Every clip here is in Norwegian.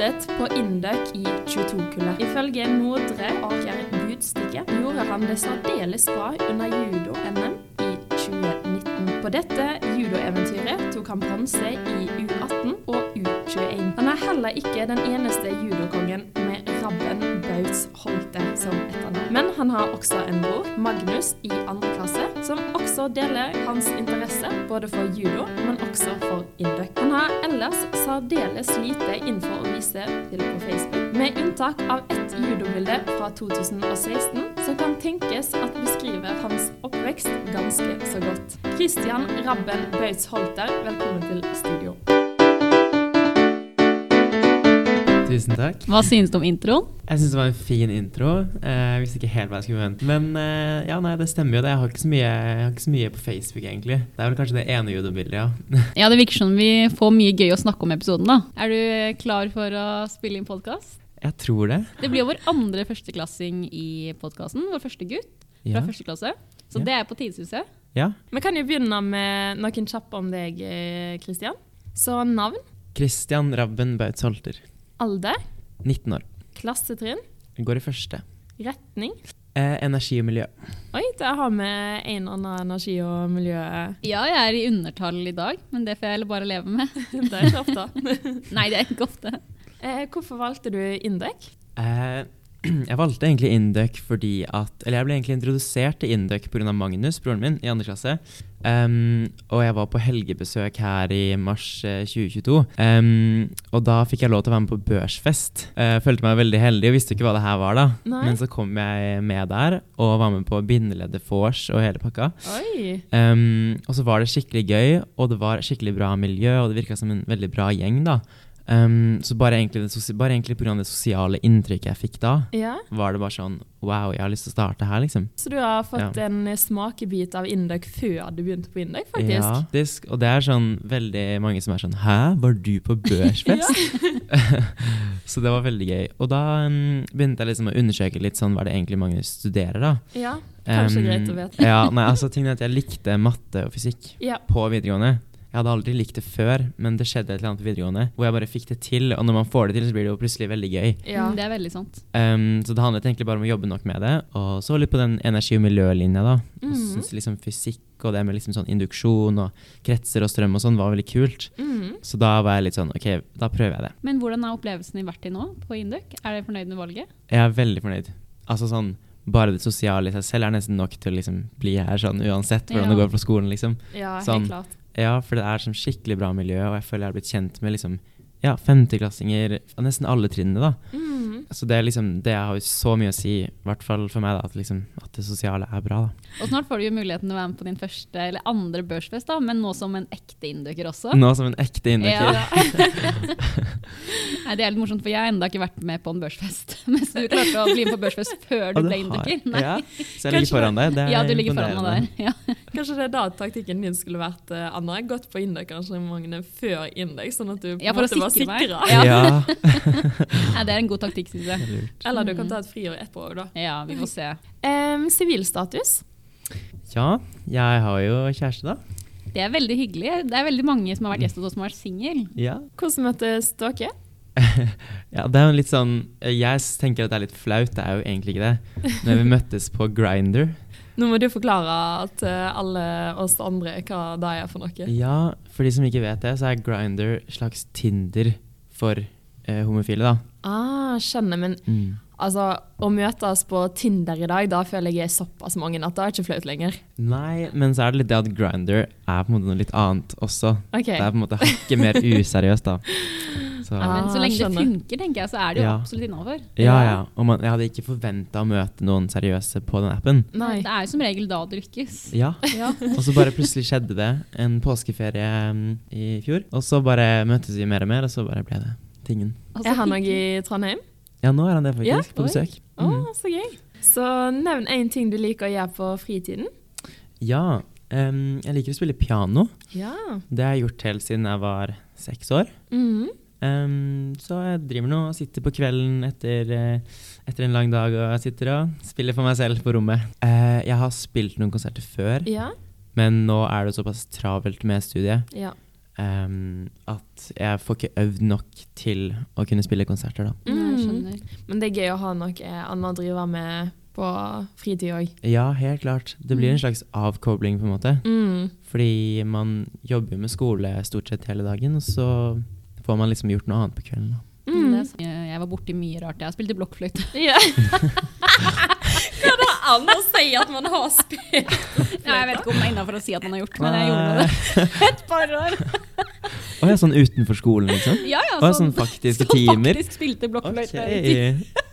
og på Indøk i 22-kullet. Ifølge Nordre Aker Budstikke gjorde han det særdeles bra under judo-NM i 2019. På dette judoeventyret tok han bronse i U18 og U21. Han er heller ikke den eneste judokongen med Rabben Bauts Holte som etternavn. Men han har også en bror, Magnus, i andre klasse, som også deler hans interesse både for judo, men også for induck. Han har ellers særdeles lite info å vise til på Facebook, med unntak av ett judobilde fra 2016 som kan tenkes at beskriver hans oppvekst ganske så godt. Christian Rabben Bauts Holter, velkommen til studio. Tusen takk. Hva synes du om introen? Jeg syns det var en fin intro. Eh, Jeg visste ikke helt hva jeg skulle vente. Men eh, ja, nei, det stemmer jo det. Jeg har ikke så mye, jeg har ikke så mye på Facebook, egentlig. Det er vel kanskje det ene judobildet, ja. Ja, Det virker som vi får mye gøy å snakke om i episoden. da. Er du klar for å spille inn podkast? Jeg tror det. Det blir jo vår andre førsteklassing i podkasten. Vår første gutt fra Ja. første klasse. Så Ja. det er på Tidshuset. ja. Vi kan jo begynne med noen kjappe om deg, Kristian. Christian. Så navn, Christian Rabben Bautz Holter. Alder, 19 år. klassetrinn, Går i første. retning. Eh, energi og miljø. Oi, der har vi en annen energi og miljø. Ja, jeg er i undertall i dag, men det får jeg bare leve med. Det er ikke ofte. Nei, det er ikke ofte. Eh, hvorfor valgte du Indek? Eh, jeg valgte egentlig Induc fordi at Eller jeg ble egentlig introdusert til Induc pga. Magnus, broren min, i andre klasse. Um, og jeg var på helgebesøk her i mars eh, 2022. Um, og da fikk jeg lov til å være med på børsfest. Uh, følte meg veldig heldig og visste ikke hva det her var, da. Nei. Men så kom jeg med der og var med på bindeleddet vors og hele pakka. Um, og så var det skikkelig gøy, og det var skikkelig bra miljø, og det virka som en veldig bra gjeng, da. Um, så bare egentlig, det, bare egentlig pga. det sosiale inntrykket jeg fikk da, Ja, var det bare sånn Wow, jeg har lyst til å starte her, liksom. Så du har fått Ja. en smakebit av indøk før du begynte på indøk, faktisk? Ja, disk, og det er sånn veldig mange som er sånn Hæ, var du på børsfest? så det var veldig gøy. Og da um, begynte jeg liksom å undersøke litt sånn hva det egentlig mange studerer, da. Ja, kanskje Um, greit å vite. ja, nei, altså tingen er at jeg likte matte og fysikk Ja. på videregående. Jeg hadde aldri likt det før, men det skjedde et eller annet på videregående hvor jeg bare fikk det til. Og når man får det til, så blir det jo plutselig veldig gøy. Ja. Mm, Det er veldig sant. Um, så det handlet egentlig bare om å jobbe nok med det. Og så litt på den energi- og miljølinja, da. Og synes syntes liksom fysikk og det med liksom sånn induksjon og kretser og strøm og sånn var veldig kult. Mhm. Så da var jeg litt sånn OK, da prøver jeg det. Men hvordan har opplevelsen din vært til nå på Induk? Er dere fornøyd med valget? Jeg er veldig fornøyd. Altså sånn bare det sosiale i seg selv er nesten nok til å liksom bli her sånn uansett hvordan Ja. det går på skolen, liksom. ja, helt Sånn. klart. Ja, for det er sånn skikkelig bra miljø, og jeg føler jeg har blitt kjent med liksom ja, femteklassinger av nesten alle trinnene, da. Mm. Så det liksom, det har jo så mye å si, i hvert fall for meg, da, at, liksom, at det sosiale er bra, da. Og snart får du jo muligheten til å være med på din første eller andre børsfest, da, men nå som en ekte induker også. Nå som en ekte innekker. Ja. Nei, det er litt morsomt, for jeg har enda ikke vært med på en børsfest. Mens du klarte å bli med på børsfest før du ble induker. Nei. Ja, så jeg ligger foran deg. Det er Ja, du ligger foran meg der. Ja. Kanskje det er da taktikken din skulle vært, uh, Anna. Gått på Indek-arrangementene før Indek, sånn at du på Ja, var sikre sikra. Ja. Ja. Det er en god taktikk, syns jeg. Eller du kan ta et friår etterpå òg, da. Ja, vi får se. Sivilstatus? Sivilstatus. ja, jeg har jo kjæreste, da. Det er veldig hyggelig. Det er veldig mange som har vært gjest hos oss som har vært singel. Ja. Hvordan møttes dere? ja, det er jo litt sånn Jeg tenker at det er litt flaut, det er jo egentlig ikke det. Men vi møttes på Grinder. Nå må du forklare til alle oss andre hva det er for noe. Ja, for de som ikke vet det, så er Grinder slags Tinder for eh, homofile, da. Ah, skjønner, men Mm. altså, å møtes på Tinder i dag, da føler jeg er såpass mange at det er ikke flaut lenger. Nei, men så er det litt det at Grinder er på en måte noe litt annet også. Okay. Det er på en måte hakket mer useriøst, da. Så, Ja, Men så lenge det funker, tenker jeg, så er det jo Ja. absolutt innafor. ja, ja. Og man, jeg hadde ikke forventa å møte noen seriøse på den appen. Nei. Det er jo som regel da det lykkes. Ja. Og så bare plutselig skjedde det en påskeferie mm, i fjor. Og så bare møttes vi mer og mer, og så bare ble det tingen. Er han òg i Trondheim? Ja, nå er han det faktisk, Ja, på besøk. Å, Mm. så gøy. Så nevn én ting du liker å gjøre på fritiden. Ja, Um, jeg liker å spille piano. Ja. Det har jeg gjort helt siden jeg var seks år. Mhm. Em, så jeg driver nå og sitter på kvelden etter, eh, etter en lang dag og jeg sitter og spiller for meg selv på rommet. Uh, jeg har spilt noen konserter før, Ja. men nå er det såpass travelt med studiet. ja. um, at jeg får ikke øvd nok til å kunne spille konserter, da. Jeg Mm. skjønner. Men det er gøy å ha noe annet å drive med på fritid òg. Ja, helt klart. Det blir en slags avkobling, på en måte. Mm. Fordi man jobber med skole stort sett hele dagen, og så får man liksom gjort noe annet på kvelden. da. Det Mm. er sant. Jeg var borti mye rart. Jeg spilte blokkfløyte. Hva Går det an å si at man har spilt? Ja, jeg vet ikke om det er innafor å si at man har gjort, men jeg gjorde det et par år. Å ja, sånn utenfor skolen, liksom? Ja, ja, Å, sånn faktiske så timer? faktisk spilte blokkfløyte. Ok.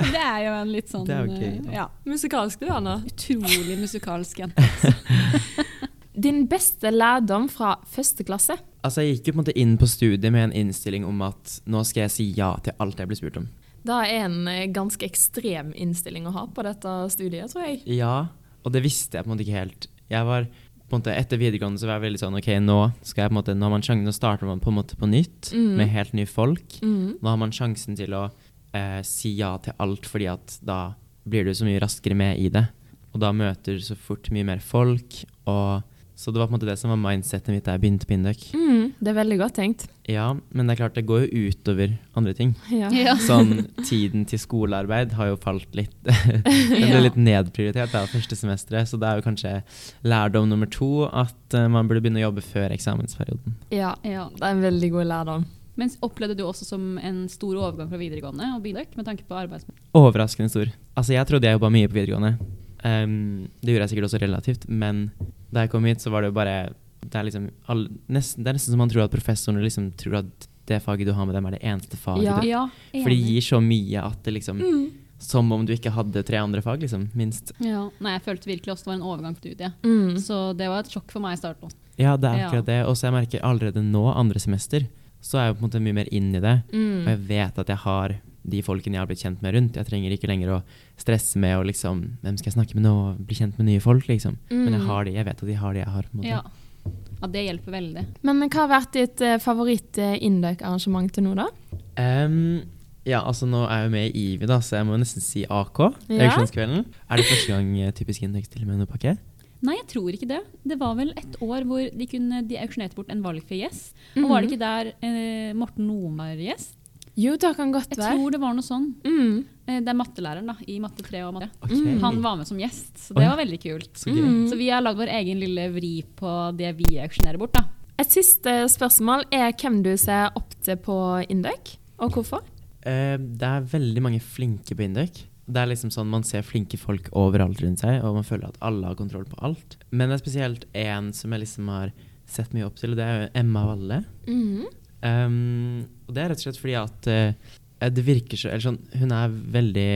Det er jo en litt sånn Det er da. ja, Musikalsk, du, Anna. utrolig musikalsk jente. Din beste lærdom fra første klasse? Altså, jeg gikk jo på en måte inn på studiet med en innstilling om at nå skal jeg si ja til alt jeg blir spurt om. Det er en eh, ganske ekstrem innstilling å ha på dette studiet, tror jeg. Ja, og det visste jeg på en måte ikke helt. Jeg var på en måte Etter videregående så var jeg veldig sånn OK, nå skal jeg på en måte, nå har man sjansen, nå starter man på en måte på nytt Mm. med helt nye folk. Mm. Nå har man sjansen til å eh, si ja til alt, fordi at da blir du så mye raskere med i det. Og da møter du så fort mye mer folk. Og, så det var på en måte det som var mindsettet mitt da jeg begynte på Induc. Mm. Det er veldig godt tenkt. Ja, men det er klart det går jo utover andre ting. Ja. Ja. Sånn tiden til skolearbeid har jo falt litt Den ble litt nedprioritert da, første semesteret, så det er jo kanskje lærdom nummer to at uh, man burde begynne å jobbe før eksamensperioden. ja. Ja. Det er en veldig god lærdom. Men opplevde du også som en stor overgang fra videregående og Bindøk? med tanke på arbeidsmiljø? Overraskende stor. Altså, jeg trodde jeg jobba mye på videregående. Um, det gjorde jeg sikkert også relativt, men da jeg kom hit, så var det jo bare Det er liksom all, nesten, Det er nesten som man tror at professorene liksom tror at det faget du har med dem, er det eneste faget. Ja. Ja, For det gir så mye at det liksom Som om du ikke hadde tre andre fag, liksom. Minst. Ja. Nei, jeg følte virkelig også det var en overgang til studiet. Mm. Så det var et sjokk for meg i starten. Ja, det er Ja. akkurat det. Og så jeg merker allerede nå, andre semester, så er jeg på en måte mye mer inn i det. Mm. Og jeg vet at jeg har de folkene jeg har blitt kjent med rundt. Jeg trenger ikke lenger å stresse med å liksom Hvem skal jeg snakke med nå? Bli kjent med nye folk, liksom. Men jeg Mm. har de, jeg vet at de har de jeg har. på en måte. Ja. ja, det hjelper veldig. Men hva har vært ditt eh, favoritt-indøk-arrangement til nå, da? Um, ja, altså nå er jeg jo med i IVI, da, så jeg må nesten si AK. Ja. Auksjonskvelden. Er det første gang eh, Typisk indøk stiller med noe pakke? Nei, jeg tror ikke det. Det var vel et år hvor de, kunne, de auksjonerte bort en valgfri gjest. Og var det ikke der eh, Morten var gjest? Jo, det kan godt Jeg tror det var noe sånn. Mm. Eh, det er mattelæreren da, i matte 3 og matte. Ok. Mm. Han var med som gjest, så det det ja. var veldig kult. Så. Mm. Så vi har lagd vår egen lille vri på det vi auksjonerer bort. da. Et siste spørsmål er hvem du ser opp til på Induc, og hvorfor? Eh, det er veldig mange flinke på Induc. Det er liksom sånn Man ser flinke folk overalt rundt seg, og man føler at alle har kontroll på alt. Men det er spesielt én som jeg liksom har sett mye opp til, og det er Emma Valle. Mm. Um, og det er rett og slett fordi at uh, det virker så eller sånn, Hun er veldig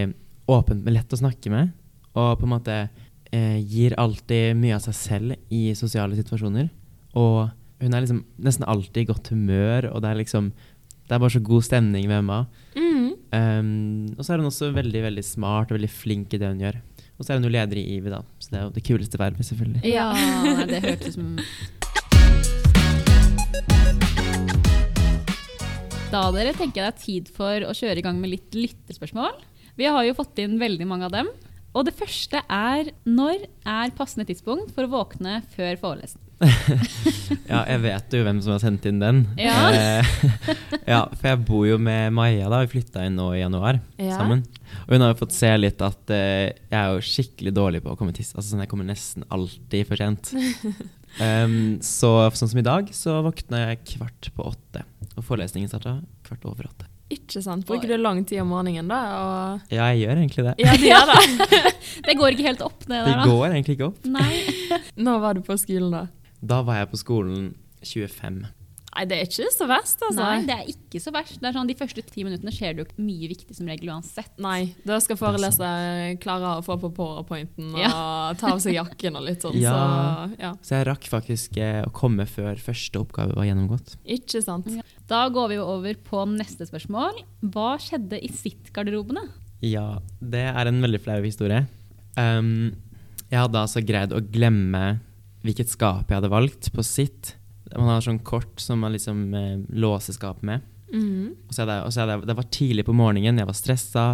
åpen, lett å snakke med. Og på en måte uh, gir alltid mye av seg selv i sosiale situasjoner. Og hun er liksom nesten alltid i godt humør, og det er liksom Det er bare så god stemning ved Emma. Mm. Um, og så er hun også veldig veldig smart og veldig flink i det hun gjør. Og så er hun jo leder i IVI, da. Så det er jo det kuleste vervet, selvfølgelig. Ja, det hørtes som Da dere tenker jeg det er tid for å kjøre i gang med litt lyttespørsmål. Vi har jo fått inn veldig mange av dem. Og det første er når er passende tidspunkt for å våkne før forelesning? Ja, jeg vet jo hvem som har sendt inn den. Ja. Eh, ja, for jeg bor jo med Maja, da. Vi flytta inn nå i januar Ja. sammen. Og hun har jo fått se litt at uh, jeg er jo skikkelig dårlig på å komme tiss. Altså sånn, jeg kommer nesten alltid for sent. Um, så sånn som i dag, så våkna jeg kvart på åtte. Og forelesningen starta kvart over åtte. Ikke sant? Bruker du lang tid om morgenen da? Og Ja, jeg gjør egentlig det. ja, det gjør det. Det går ikke helt opp, det Det der, da. går egentlig ikke opp. Nei. Når var du på skolen da? Da var jeg på skolen 25. Nei, det er ikke så verst, altså. Nei, det er ikke så verst. Det er sånn, De første ti minuttene skjer det jo ikke mye viktig som regel uansett. Nei, da skal foreleser klare å få på powerpointen og Ja. ta av seg jakken og litt sånn, Ja. så ja. Så jeg rakk faktisk eh, å komme før første oppgave var gjennomgått. Ikke sant? Ja. Da går vi over på neste spørsmål. Hva skjedde i sitt-garderobene? Ja, det er en veldig flau historie. Um, jeg hadde altså greid å glemme hvilket skap jeg hadde valgt på sitt. Man har sånn kort som man liksom eh, låser skapet med. Mm. Og så hadde jeg, og så jeg, det var tidlig på morgenen, jeg var stressa,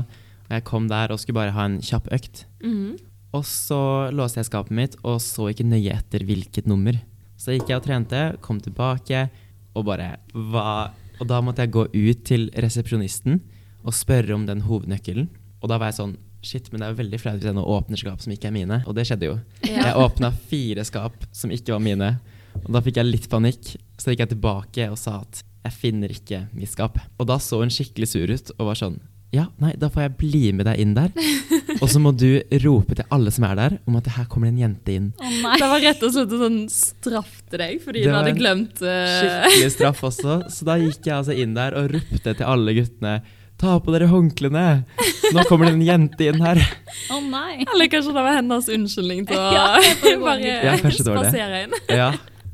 og jeg kom der og skulle bare ha en kjapp økt. Mm. Og så låste jeg skapet mitt og så ikke nøye etter hvilket nummer. Så gikk jeg og trente, kom tilbake, og bare hva Og da måtte jeg gå ut til resepsjonisten og spørre om den hovednøkkelen. Og da var jeg sånn Shit, men det er jo veldig flaut hvis jeg nå åpner skap som ikke er mine. Og det skjedde jo. Ja. Jeg åpna fire skap som ikke var mine. Og da fikk jeg litt panikk, så gikk jeg tilbake og sa at jeg finner ikke mitt skap. Og da så hun skikkelig sur ut og var sånn Ja, nei, da får jeg bli med deg inn der. Og så må du rope til alle som er der, om at her kommer det en jente inn. Å nei. Det var rett og slett en sånn straff til deg, fordi hun hadde glemt eh, Skikkelig straff også. Så da gikk jeg altså inn der og ropte til alle guttene Ta på dere håndklærne! Nå kommer det en jente inn her. Å nei. Eller kanskje det var hennes unnskyldning til å Ja, bare. Ja, det. spasere inn. Ja.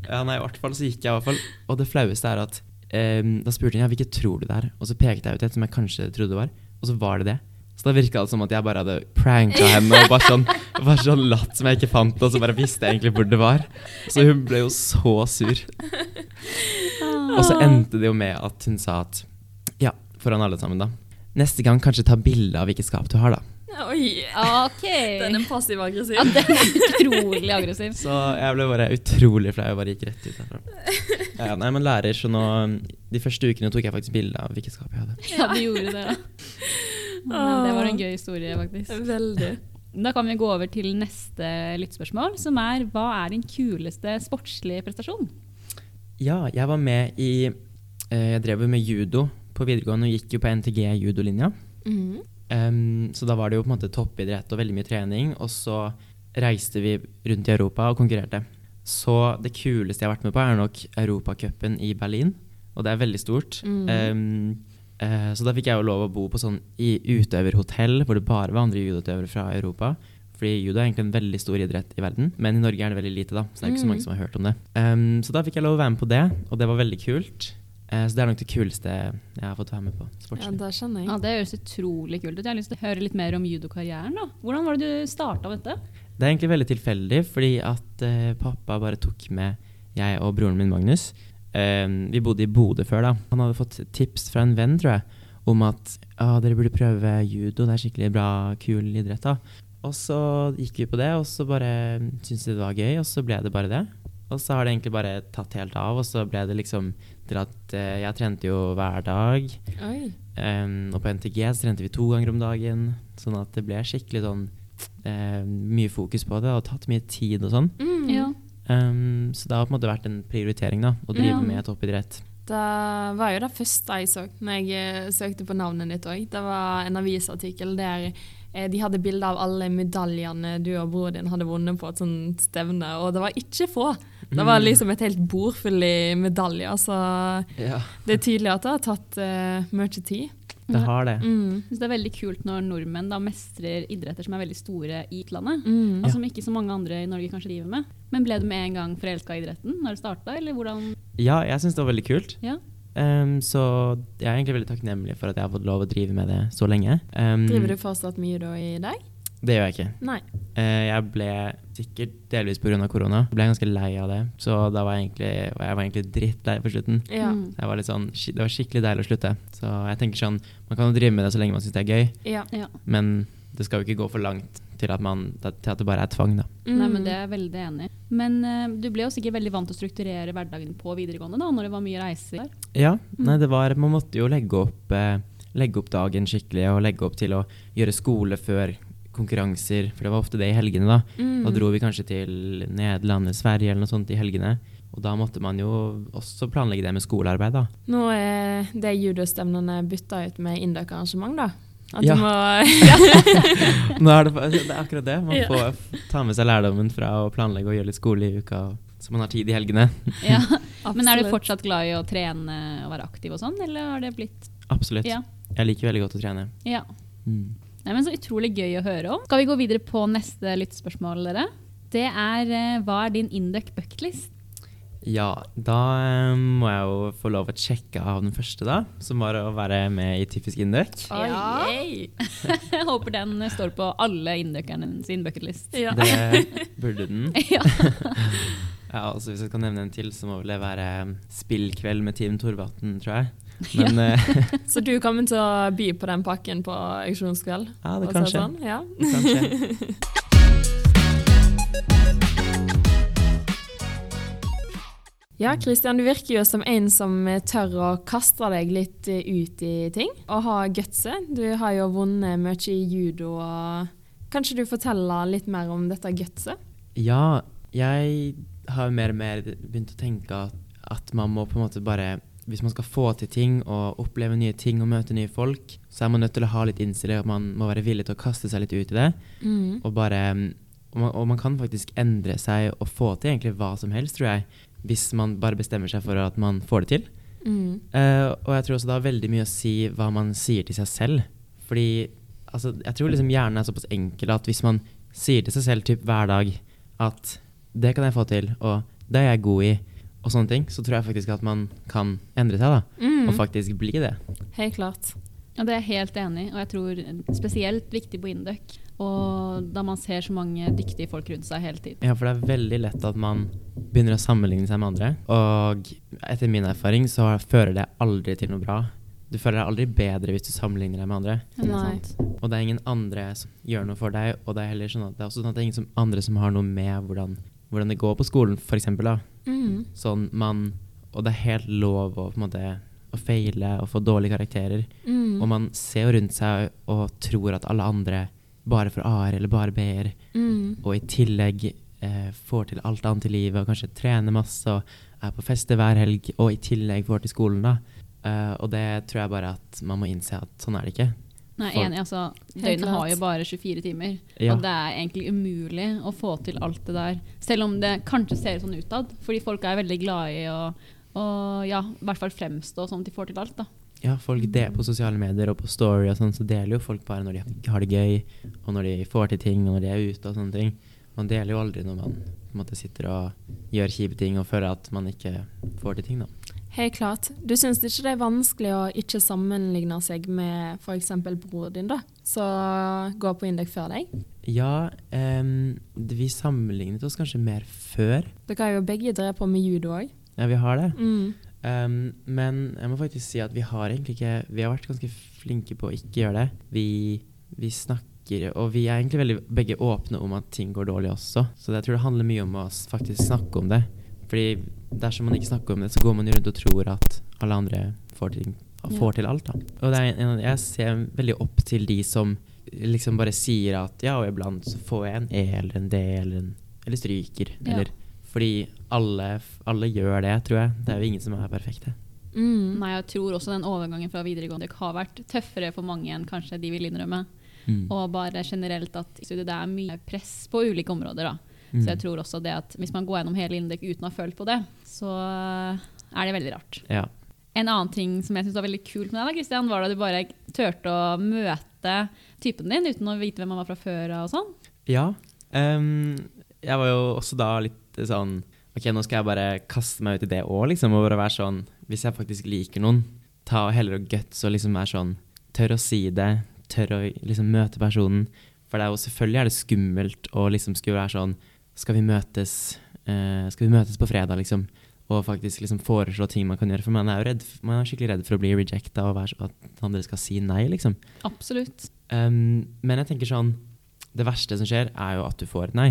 Ja, nei, i hvert fall så gikk jeg i hvert fall. Og det flaueste er at um, da spurte hun ja, hvilket tror du det er? Og så pekte jeg ut et som jeg kanskje trodde det var, og så var det det. Så da virka det som at jeg bare hadde pranka henne og bare sånn, bare sånn latt som jeg ikke fant det, og så bare visste jeg egentlig hvor det var. Så hun ble jo så sur. Og så endte det jo med at hun sa at ja, foran alle sammen, da. Neste gang kanskje ta bilde av hvilket skap du har, da. Oi, Ok. den er passiv-aggressiv. Ja, den er utrolig aggressiv. Så jeg ble bare utrolig flau og bare gikk rett ut derfra. Ja, ja, nei, men lærer, så nå De første ukene tok jeg faktisk bilde av hvilket skap jeg hadde. Ja, du gjorde det. Men det var en gøy historie, faktisk. Veldig. Da kan vi gå over til neste lyttspørsmål, som er hva er din kuleste sportslige prestasjon? Ja, jeg var med i eh, Jeg drev med judo på videregående og gikk jo på NTG judolinja. Mhm. Em, så da var det jo på en måte toppidrett og veldig mye trening. Og så reiste vi rundt i Europa og konkurrerte. Så det kuleste jeg har vært med på, er nok Europacupen i Berlin. Og det er veldig stort. Mm. Um, uh, så da fikk jeg jo lov å bo på sånn i utøverhotell, hvor det bare var andre judoutøvere fra Europa. Fordi judo er egentlig en veldig stor idrett i verden, men i Norge er det veldig lite. da, Så det er ikke så Mm. mange som har hørt om det. Um, så da fikk jeg lov å være med på det, og det var veldig kult. Eh, så det er nok det kuleste jeg har fått være med på Ja, det skjønner jeg. Ja, Det høres utrolig kult ut. Jeg har lyst til å høre litt mer om judokarrieren. da. Hvordan var det du starta dette? Det er egentlig veldig tilfeldig, fordi at eh, pappa bare tok med jeg og broren min Magnus. Eh, vi bodde i Bodø før, da. Han hadde fått tips fra en venn, tror jeg, om at ah, dere burde prøve judo. Det er skikkelig bra, kul idrett. da. Og så gikk vi på det, og så bare syntes vi det var gøy, og så ble det bare det. Og så har det egentlig bare tatt helt av, og så ble det liksom til at eh, jeg trente jo hver dag. Oi. Um, og på NTG så trente vi to ganger om dagen, sånn at det ble skikkelig sånn eh, mye fokus på det, og tatt mye tid og sånn. Mm. Um, så det har på en måte vært en prioritering da, å drive Ja. med toppidrett. Det var jo det første jeg så når jeg eh, søkte på navnet ditt òg. Det var en avisartikkel der eh, de hadde bilde av alle medaljene du og broren din hadde vunnet på et sånt stevne, og det var ikke få. Det var liksom et helt bord full i medaljer, så Ja, det er tydelig at det har tatt uh, mye tid. det har det. Mm. Så det er veldig kult når nordmenn da mestrer idretter som er veldig store i utlandet. Mm. Og som ikke så mange andre i Norge kanskje driver med. Men ble du med en gang forelska i idretten når det starta, eller hvordan Ja, jeg syns det var veldig kult. Ja. Um, så jeg er egentlig veldig takknemlig for at jeg har fått lov å drive med det så lenge. Um, Driver du fortsatt mye da i dag? Det gjør jeg ikke. Nei. Eh, jeg ble sikkert delvis pga. korona. Ble ganske lei av det, så da var jeg egentlig, jeg var egentlig drittlei på slutten. Ja. Mm. Jeg var litt sånn, det var skikkelig deilig å slutte. Så jeg tenker sånn, man kan jo drive med det så lenge man syns det er gøy, ja. ja. men det skal jo ikke gå for langt til at, man, til at det bare er tvang, da. Nei, men Mm. Det er jeg veldig enig i. Men uh, du ble jo sikkert veldig vant til å strukturere hverdagen på videregående da, når det var mye reiser. Ja, Mm. nei, det var, man måtte jo legge opp, eh, legge opp dagen skikkelig, og legge opp til å gjøre skole før konkurranser, for det var ofte det i helgene da. Mm. Da dro vi kanskje til Nederland eller Sverige eller noe sånt i helgene. Og da måtte man jo også planlegge det med skolearbeid, da. Nå er det judostevnene bytta ut med Indøk-arrangement, da. At Ja. du må Nå er det, det er akkurat det. Man får ta med seg lærdommen fra å planlegge og gjøre litt skole i uka, så man har tid i helgene. Ja. Men er du fortsatt glad i å trene og være aktiv og sånn, eller har det blitt Absolutt. Ja. Jeg liker veldig godt å trene. Ja. Mm. Nei, men Så utrolig gøy å høre om. Skal vi gå videre på neste lyttespørsmål, dere? Det er eh, hva er din Induc bucketlist? Ja, da eh, må jeg jo få lov å sjekke av den første, da. Som var å være med i Typisk Induc. Ja. Jeg håper den står på alle inducerne sin bucketlist. Ja. Det burde den. Ja. Ja, altså Hvis jeg skal nevne en til, så må vel det være eh, spillkveld med Team Torvatn, tror jeg. Men ja. Så du kommer til å by på den pakken på auksjonskveld? ja, det kan skje. Sånn? Ja. Det kan skje. Ja, Kristian, du virker jo som en som tør å kaste deg litt eh, ut i ting, og ha gutset. Du har jo vunnet mye i judo, og kanskje du forteller litt mer om dette gutset? Ja, jeg har mer og mer begynt å tenke at, at man må på en måte bare Hvis man skal få til ting og oppleve nye ting og møte nye folk, så er man nødt til å ha litt innstilling, at man må være villig til å kaste seg litt ut i det. Mm. Og bare og man, og man kan faktisk endre seg og få til egentlig hva som helst, tror jeg. Hvis man bare bestemmer seg for at man får det til. Mm. Uh, og jeg tror også det har veldig mye å si hva man sier til seg selv. Fordi altså, jeg tror liksom hjernen er såpass enkel at hvis man sier til seg selv typ hver dag at det kan jeg få til, og det er jeg god i, og sånne ting, så tror jeg faktisk at man kan endre seg, da. Mm. Og faktisk bli det. Helt klart. Ja, det er jeg helt enig i, og jeg tror spesielt viktig på Induc. Og da man ser så mange dyktige folk rundt seg hele tiden. Ja, for det er veldig lett at man begynner å sammenligne seg med andre. Og etter min erfaring så fører det aldri til noe bra. Du føler deg aldri bedre hvis du sammenligner deg med andre. Nei. Og det er ingen andre som gjør noe for deg, og det er heller sånn at det er også sånn at det er ingen som andre som har noe med hvordan, hvordan det går på skolen. Da. Mm. Sånn man Og det er helt lov å måte å feile og få dårlige karakterer. Mm. Og man ser jo rundt seg og tror at alle andre bare får A-er eller bare B-er, Mm. og i tillegg eh, får til alt annet i livet, og kanskje trener masse og er på fester hver helg, og i tillegg får til skolen, da. Uh, og det tror jeg bare at man må innse at sånn er det ikke. Nei, For- enig, altså, Døgnet har jo bare 24 timer, Ja. og det er egentlig umulig å få til alt det der. Selv om det kanskje ser sånn utad, fordi folk er veldig glad i å og, ja, i hvert fall fremstå som at de får til alt. da. Ja, folk det på sosiale medier og på Story og sånn, så deler jo folk bare når de har det gøy, og når de får til ting, og når de er ute og sånne ting. Man deler jo aldri når man på en måte sitter og gjør kjipe ting og føler at man ikke får til ting, da. Helt klart. Du syns ikke det er vanskelig å ikke sammenligne seg med f.eks. bror din, da, som går på Indek før deg? Ja, um, vi sammenlignet oss kanskje mer før. Dere har jo begge drevet på med judo òg. Ja, vi har det. Mm. Um, men jeg må faktisk si at vi har egentlig ikke Vi har vært ganske flinke på å ikke gjøre det. Vi, vi snakker Og vi er egentlig veldig begge åpne om at ting går dårlig også. Så jeg tror det handler mye om å faktisk snakke om det. Fordi dersom man ikke snakker om det, så går man jo rundt og tror at alle andre får til, får til alt. da. Og det er en, jeg ser veldig opp til de som liksom bare sier at ja, og iblant så får jeg en E eller en D eller, en, eller stryker. Ja. Eller, fordi alle, alle gjør det, tror jeg. Det er jo ingen som er perfekte. Mm. Nei, jeg tror også den overgangen fra videregående har vært tøffere for mange enn kanskje de vil innrømme. Mm. Og bare generelt at det er mye press på ulike områder. da. Mm. Så jeg tror også det at hvis man går gjennom hele Indek uten å ha følt på det, så er det veldig rart. Ja. En annen ting som jeg synes var veldig kult med deg, da, Christian, var da du bare turte å møte typen din uten å vite hvem han var fra før og sånn. ja. Um, jeg var jo også da litt sånn Ok, nå skal jeg bare kaste meg ut i det òg, liksom. Og bare være sånn Hvis jeg faktisk liker noen, ta heller og guts og liksom være sånn Tør å si det. Tør å liksom møte personen. For det er jo selvfølgelig er det skummelt å liksom skulle være sånn Skal vi møtes eh, Skal vi møtes på fredag, liksom? Og faktisk liksom foreslå ting man kan gjøre. For man er jo redd, man er skikkelig redd for å bli rejecta og være, at andre skal si nei, liksom. Absolutt. Um, men jeg tenker sånn Det verste som skjer, er jo at du får et nei.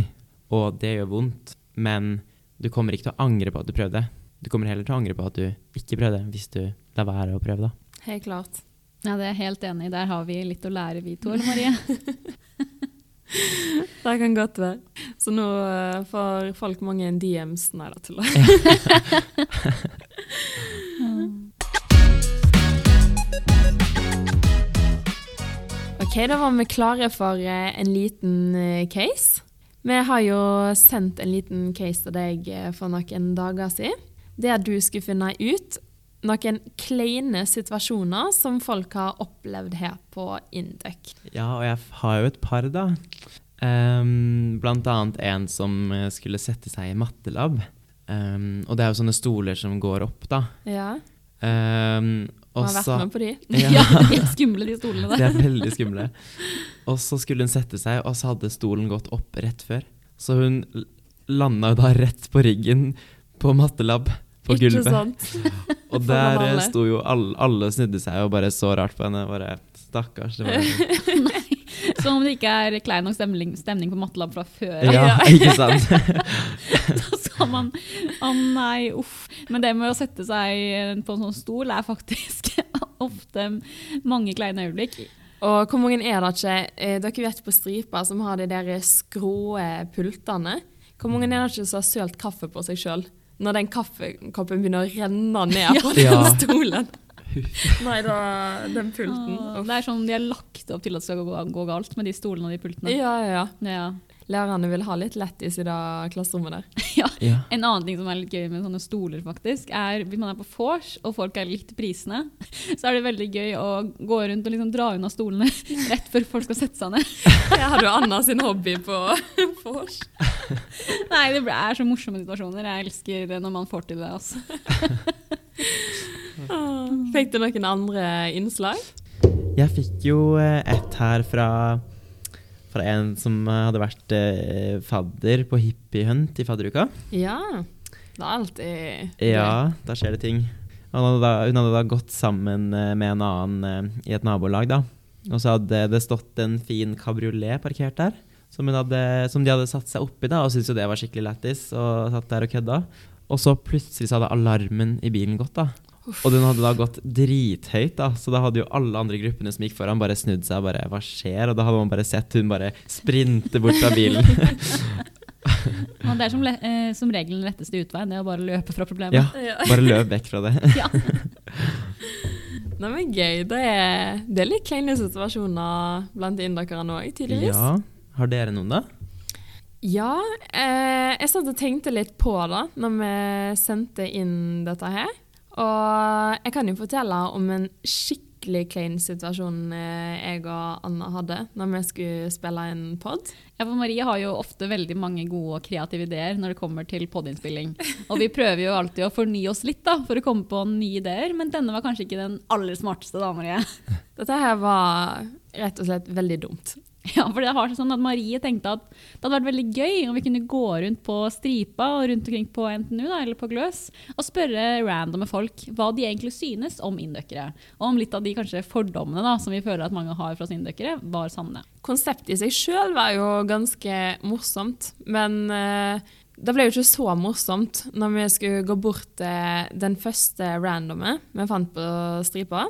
Og det gjør vondt, men du kommer ikke til å angre på at du prøvde. Du kommer heller til å angre på at du ikke prøvde, hvis du lar være å prøve, da. Helt klart. Ja, det er jeg helt enig i. Der har vi litt å lære, vi to, Marie? Det kan godt være. Så nå uh, får folk mange en DMs Nei da, tuller. Ok, da var vi klare for eh, en liten eh, case. Vi har jo sendt en liten case til deg for noen dager siden. Det du skulle finne ut noen kleine situasjoner som folk har opplevd her på Induc. Ja, og jeg har jo et par, da. Um, blant annet en som eh, skulle sette seg i mattelab. Um, og det er jo sånne stoler som går opp, da. Ja, Um, og har vært med på de. Ja. Ja, de er skumle, de stolene De er veldig skumle. Og så skulle hun sette seg, og så hadde stolen gått opp rett før. Så hun landa jo da rett på ryggen på mattelab på Ikke gulvet. sant? Og der alle. sto jo alle, alle snudde seg og bare så rart på henne. Bare stakkars. Det var, Nei. Som om det ikke er klein nok stemning, stemning på mattelab fra før. ja, ikke sant? Da sa man Å nei, uff. Men det med å sette seg på en sånn stol er faktisk ofte mange kleine øyeblikk. Og hvor mange er det ikke eh, Dere vet på stripa som har de der skrå pultene. Hvor mange er det ikke som har sølt kaffe på seg sjøl? Når den kaffekoppen begynner å renne ned på den Ja. stolen. Nei da, den pulten. Uff. Det er sånn de har lagt opp til at det skal gå, gå galt med de stolene og de pultene. Ja, ja, ja. Ja. Lærerne vil ha litt lættis i det klasserommet der. Ja. Ja. En annen ting som er litt gøy med sånne stoler, faktisk, er hvis man er på vors og folk er litt prisende, så er det veldig gøy å gå rundt og liksom dra unna stolene rett før folk skal sette seg ned. Jeg har jo Anna sin hobby på vors. Nei, det er så morsomme situasjoner. Jeg elsker det når man får til det. Altså. Fikk du noen andre innslag? Jeg fikk jo eh, et her fra, fra en som hadde vært eh, fadder på hippiehunt i fadderuka. Ja. Det er alltid Ja, da skjer det ting. Hun hadde da, hun hadde da gått sammen eh, med en annen i et nabolag, da. Og så hadde det stått en fin kabriolet parkert der, som, hun hadde, som de hadde satt seg oppi, da, og syntes jo det var skikkelig lættis, og satt der og kødda. Og så plutselig så hadde alarmen i bilen gått, da. Og den hadde da gått drithøyt, da, så da hadde jo alle andre gruppene som gikk foran, bare snudd seg og bare Hva skjer? Og da hadde man bare sett hun bare sprinte bort fra bilen. Men det er som, le eh, som regel den letteste utveien, det er å bare løpe fra problemet. Ja, Ja. bare løp vekk fra det. Ja. Nei, men gøy. Det er, det er litt kleine situasjoner blant indokerne òg, tydeligvis. Ja. Har dere noen, da? Ja, eh, jeg satt og tenkte litt på det når vi sendte inn dette her. Og jeg kan jo fortelle om en skikkelig klein situasjon eh, jeg og Anna hadde når vi skulle spille en pod. Ja, for Marie har jo ofte veldig mange gode og kreative ideer når det kommer til podinnspilling. Og vi prøver jo alltid å fornye oss litt da, for å komme på nye ideer, men denne var kanskje ikke den aller smarteste da, Marie. Dette her var rett og slett veldig dumt. Ja, for det var sånn at Marie tenkte at det hadde vært veldig gøy om vi kunne gå rundt på Stripa og rundt omkring på NTNU da, eller på Gløs og spørre randomme folk hva de egentlig synes om indøkere. Og om litt av de kanskje fordommene da, som vi føler at mange har fra oss indøkere, var sanne. Konseptet i seg sjøl var jo ganske morsomt, men uh, det ble jo ikke så morsomt når vi skulle gå bort til den første randomme vi fant på stripa.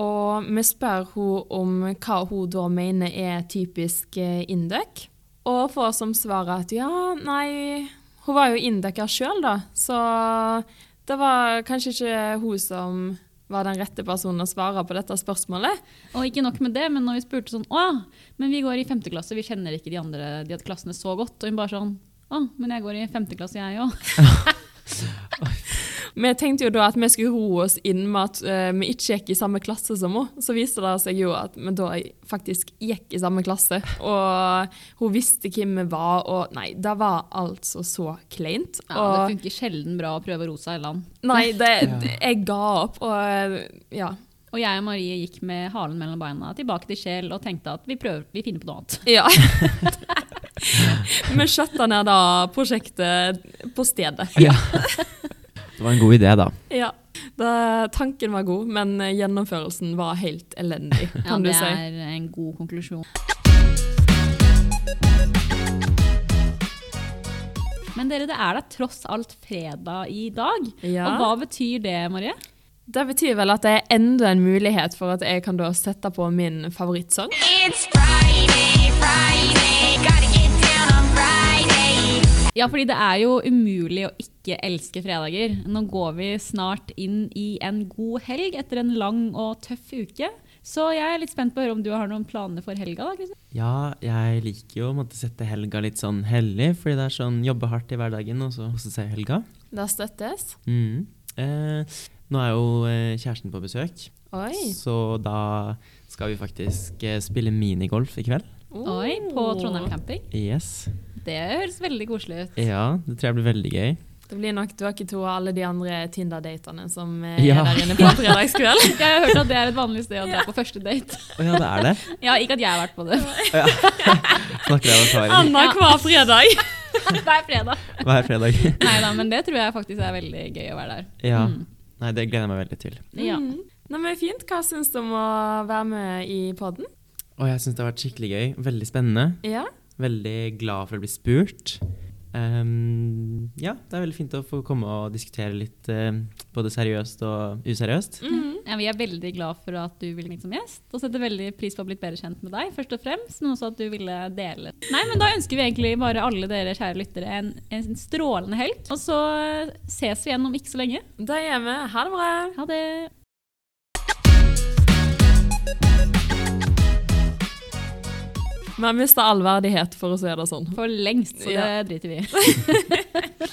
Og vi spør hun om hva hun da mener er typisk eh, indøk, og får som svar at ja, nei Hun var jo indøker sjøl, da, så det var kanskje ikke hun som var den rette personen å svare på dette spørsmålet. Og ikke nok med det, men når vi spurte sånn Å, men vi går i femte klasse, vi kjenner ikke de andre de klassene så godt. Og hun bare sånn Å, men jeg går i femte klasse, jeg òg. Vi tenkte jo da at vi skulle roe oss inn med at uh, vi ikke gikk i samme klasse som henne. Så viste det seg jo at vi da faktisk gikk i samme klasse. Og hun visste hvem vi var, og nei, det var altså så kleint. Ja, det funker sjelden bra å prøve å roe seg i land. nei, det, det, jeg ga opp, og eh, ja. Og jeg og Marie gikk med halen mellom beina tilbake til Kjell og tenkte at vi, prøver, vi finner på noe annet. Ja. vi skjøtta ned da prosjektet på stedet. Ja. Det var en god idé, da. Ja. Da, tanken var god, men gjennomførelsen var helt elendig, Ja, kan du det er en god konklusjon. Men dere, det er da tross alt fredag i dag. Ja. Og hva betyr det, Marie? Det betyr vel at det er enda en mulighet for at jeg kan da sette på min favorittsang. It's Friday, Friday, gotta get down on Friday. Ja, fordi det er jo umulig å ikke elske fredager. Nå går vi snart inn i en god helg etter en lang og tøff uke. Så jeg er litt spent på å høre om du har noen planer for helga? da, Kristian? Ja, jeg liker jo å måtte sette helga litt sånn hellig, fordi det er sånn jobbe hardt i hverdagen og så kose seg i helga. Da støttes. Mm. Eh, nå er jo eh, kjæresten på besøk, Oi. så da skal vi faktisk eh, spille minigolf i kveld. Oi, på Trondheim camping. Yes. Det høres veldig koselig ut. Ja, det tror jeg blir veldig gøy. Det blir nok dere to og alle de andre Tinder-datene som eh, Ja. er der inne på fredagskveld. Jeg har hørt at det er et vanlig sted å dra på første date. Oh, ja, det er det. Ja, Ikke at jeg har vært på det. Snakker jeg om erfaring Anna hver fredag. Hver fredag. hver fredag. Nei da, men det tror jeg faktisk er veldig gøy å være der. Ja. Mm. Nei, det gleder jeg meg veldig til. Ja. Mm. Nei, men Fint. Hva syns du om å være med i podden? Oh, jeg syns det har vært skikkelig gøy. Veldig spennende. Ja. Veldig glad for å bli spurt. Ehm, ja, det er veldig fint å få komme og diskutere litt uh, både seriøst og useriøst. Mhm. Ja, vi er veldig glad for at du ville komme som gjest, og setter veldig pris på å ha blitt bedre kjent med deg, først og fremst, men også at du ville dele. Nei, men da ønsker vi egentlig bare alle dere kjære lyttere en, en strålende helg, og så ses vi igjen om ikke så lenge. Da er vi. Ha det bra. Ha det! Vi har mista all verdighet, for å si det sånn. For lengst, så det Ja. driter vi i.